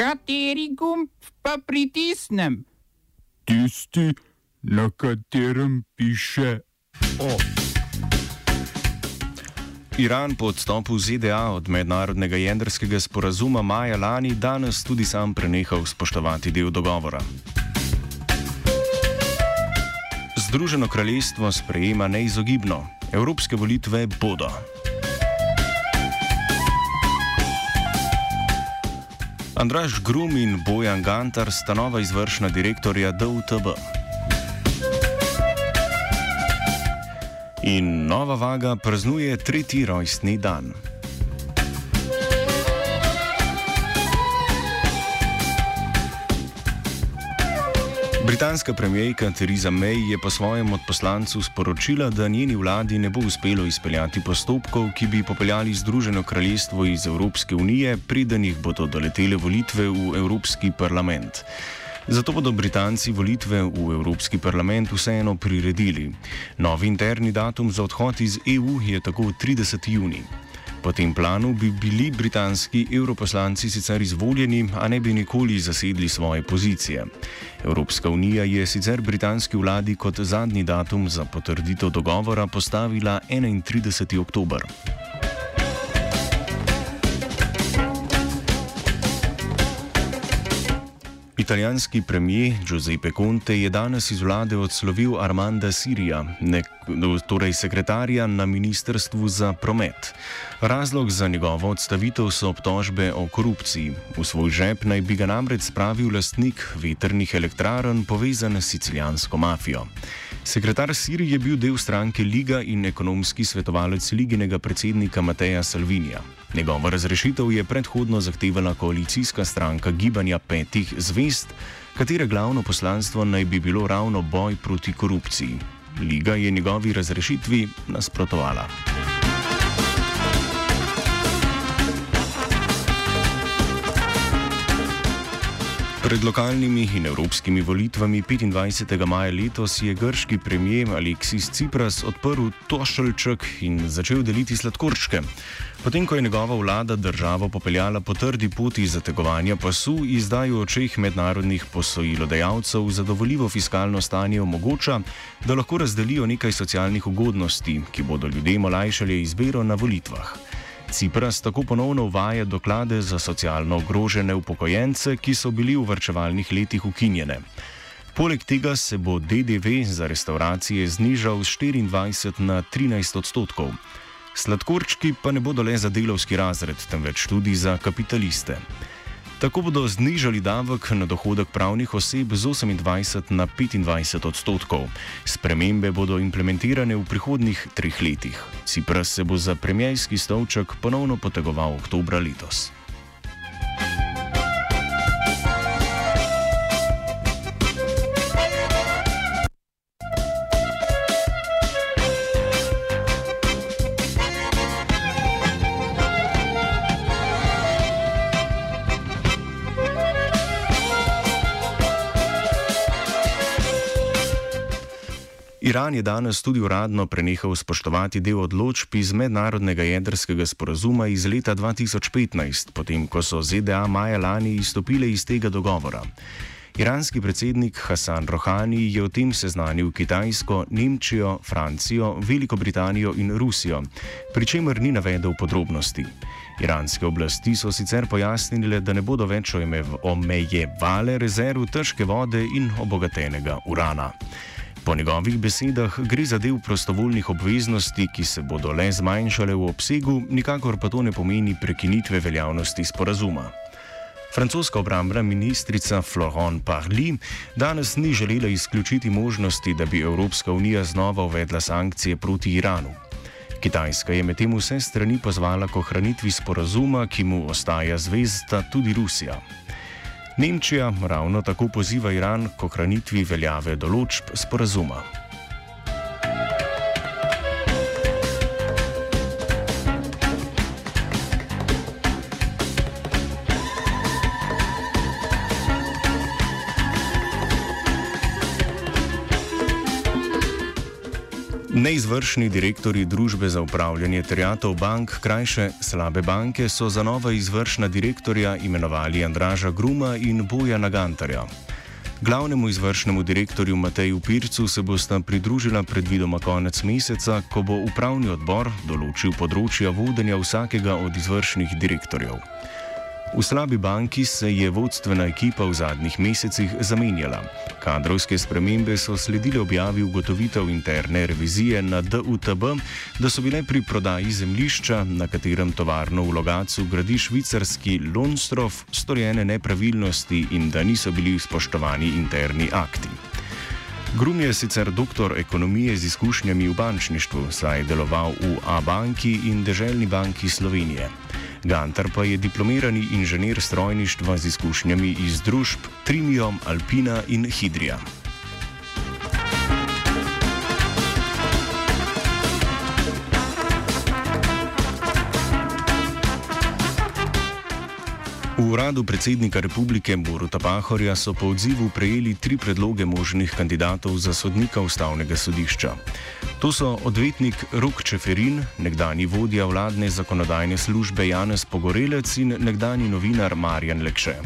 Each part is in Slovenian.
Kateri gumb pa pritisnem? Tisti, na katerem piše O. Iran po odstopu ZDA od mednarodnega jedrskega sporazuma maja lani danes tudi sam prenehal spoštovati del dogovora. Združeno kraljestvo sprejema neizogibno: Evropske volitve bodo. Andraš Grum in Bojan Gantar sta nova izvršna direktorja DUTB. In nova vaga praznuje tretji rojstni dan. Britanska premijejka Theresa May je po svojem odposlancu sporočila, da njeni vladi ne bo uspelo izpeljati postopkov, ki bi popeljali Združeno kraljestvo iz Evropske unije, preden jih bodo doletele volitve v Evropski parlament. Zato bodo Britanci volitve v Evropski parlament vseeno priredili. Novi interni datum za odhod iz EU je tako 30. juni. Po tem planu bi bili britanski europoslanci sicer izvoljeni, a ne bi nikoli zasedli svoje pozicije. Evropska unija je sicer britanski vladi kot zadnji datum za potrditev dogovora postavila 31. oktober. Italijanski premijer Giuseppe Conte je danes iz vlade odslovil Armanda Sirija, nek, torej sekretarja na Ministrstvu za promet. Razlog za njegovo odstavitev so obtožbe o korupciji. V svoj žep naj bi ga namreč spravil lastnik veternih elektrarn povezan s sicilijansko mafijo. Sekretar Sirij je bil del stranke Liga in ekonomski svetovalec Liginega predsednika Mateja Salvinija. Njegova razrešitev je predhodno zahtevala koalicijska stranka Gibanja petih zvest, katere glavno poslanstvo naj bi bilo ravno boj proti korupciji. Liga je njegovi razrešitvi nasprotovala. Pred lokalnimi in evropskimi volitvami 25. maja letos je grški premijer Aleksis Cipras odprl tošelček in začel deliti sladkorčke. Potem, ko je njegova vlada državo popeljala po trdi poti zategovanja pasu, izdaj v očeh mednarodnih posojilodajalcev zadovoljivo fiskalno stanje omogoča, da lahko razdelijo nekaj socialnih ugodnosti, ki bodo ljudem olajšali izbiro na volitvah. Cipras tako ponovno uvaja doklade za socialno ogrožene upokojence, ki so bili v vrčevalnih letih ukinjene. Poleg tega se bo DDV za restauracije znižal z 24 na 13 odstotkov. Sladkorčki pa ne bodo le za delovski razred, temveč tudi za kapitaliste. Tako bodo znižali davek na dohodek pravnih oseb z 28 na 25 odstotkov. Spremembe bodo implementirane v prihodnih treh letih. Cipras se bo za premijski stolček ponovno potegoval oktobra letos. Iran je danes tudi uradno prenehal spoštovati del odločb iz mednarodnega jedrskega sporazuma iz leta 2015, potem ko so ZDA maja lani izstopile iz tega dogovora. Iranski predsednik Hasan Rohani je o tem seznanil Kitajsko, Nemčijo, Francijo, Veliko Britanijo in Rusijo, pri čemer ni navedel podrobnosti. Iranske oblasti so sicer pojasnile, da ne bodo več omejevale rezerv težke vode in obogatenega urana. Po njegovih besedah gre za del prostovoljnih obveznosti, ki se bodo le zmanjšale v obsegu, nikakor pa to ne pomeni prekinitve veljavnosti sporazuma. Francoska obrambna ministrica Florent Parly danes ni želela izključiti možnosti, da bi Evropska unija znova uvedla sankcije proti Iranu. Kitajska je medtem vse strani pozvala k ohranitvi sporazuma, ki mu ostaja zvezda tudi Rusija. Nemčija ravno tako poziva Iran k ohranitvi veljave določb sporazuma. Neizvršni direktori družbe za upravljanje terjatov bank, krajše slabe banke, so za nova izvršna direktorja imenovali Andraža Gruma in Boja Nagantarja. Glavnemu izvršnemu direktorju Mateju Pircu se bosta pridružila predvidoma konec meseca, ko bo upravni odbor določil področja vodenja vsakega od izvršnih direktorjev. V slabi banki se je vodstvena ekipa v zadnjih mesecih zamenjala. Kadrovske spremembe so sledile objavi ugotovitev interne revizije na DUTB, da so bile pri prodaji zemljišča, na katerem tovarno v Logacu gradi švicarski Lonstrof, storjene nepravilnosti in da niso bili spoštovani interni akti. Grum je sicer doktor ekonomije z izkušnjami v bančništvu, saj je deloval v A-banki in Deželni banki Slovenije. Gantar pa je diplomirani inženir strojništva z izkušnjami iz družb Trimium, Alpina in Hidrija. V uradu predsednika republike Boruta Pahorja so po odzivu prejeli tri predloge možnih kandidatov za sodnika ustavnega sodišča. To so odvetnik Rok Čeferin, nekdani vodja vladne zakonodajne službe Janez Pogorelec in nekdani novinar Marjan Lekše.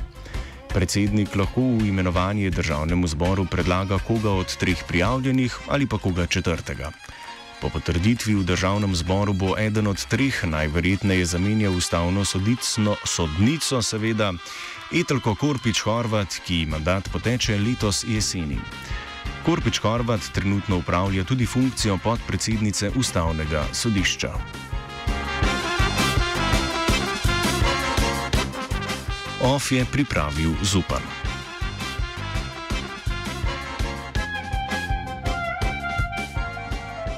Predsednik lahko v imenovanje državnemu zboru predlaga koga od treh prijavljenih ali pa koga četrtega. Po potrditvi v državnem zboru bo eden od treh najverjetneje zamenjal ustavno sodicno, sodnico, seveda Etelko Korpič Horvat, ki mandat poteče letos jeseni. Korpič Horvat trenutno upravlja tudi funkcijo podpredsednice ustavnega sodišča. OF je pripravil Zupan.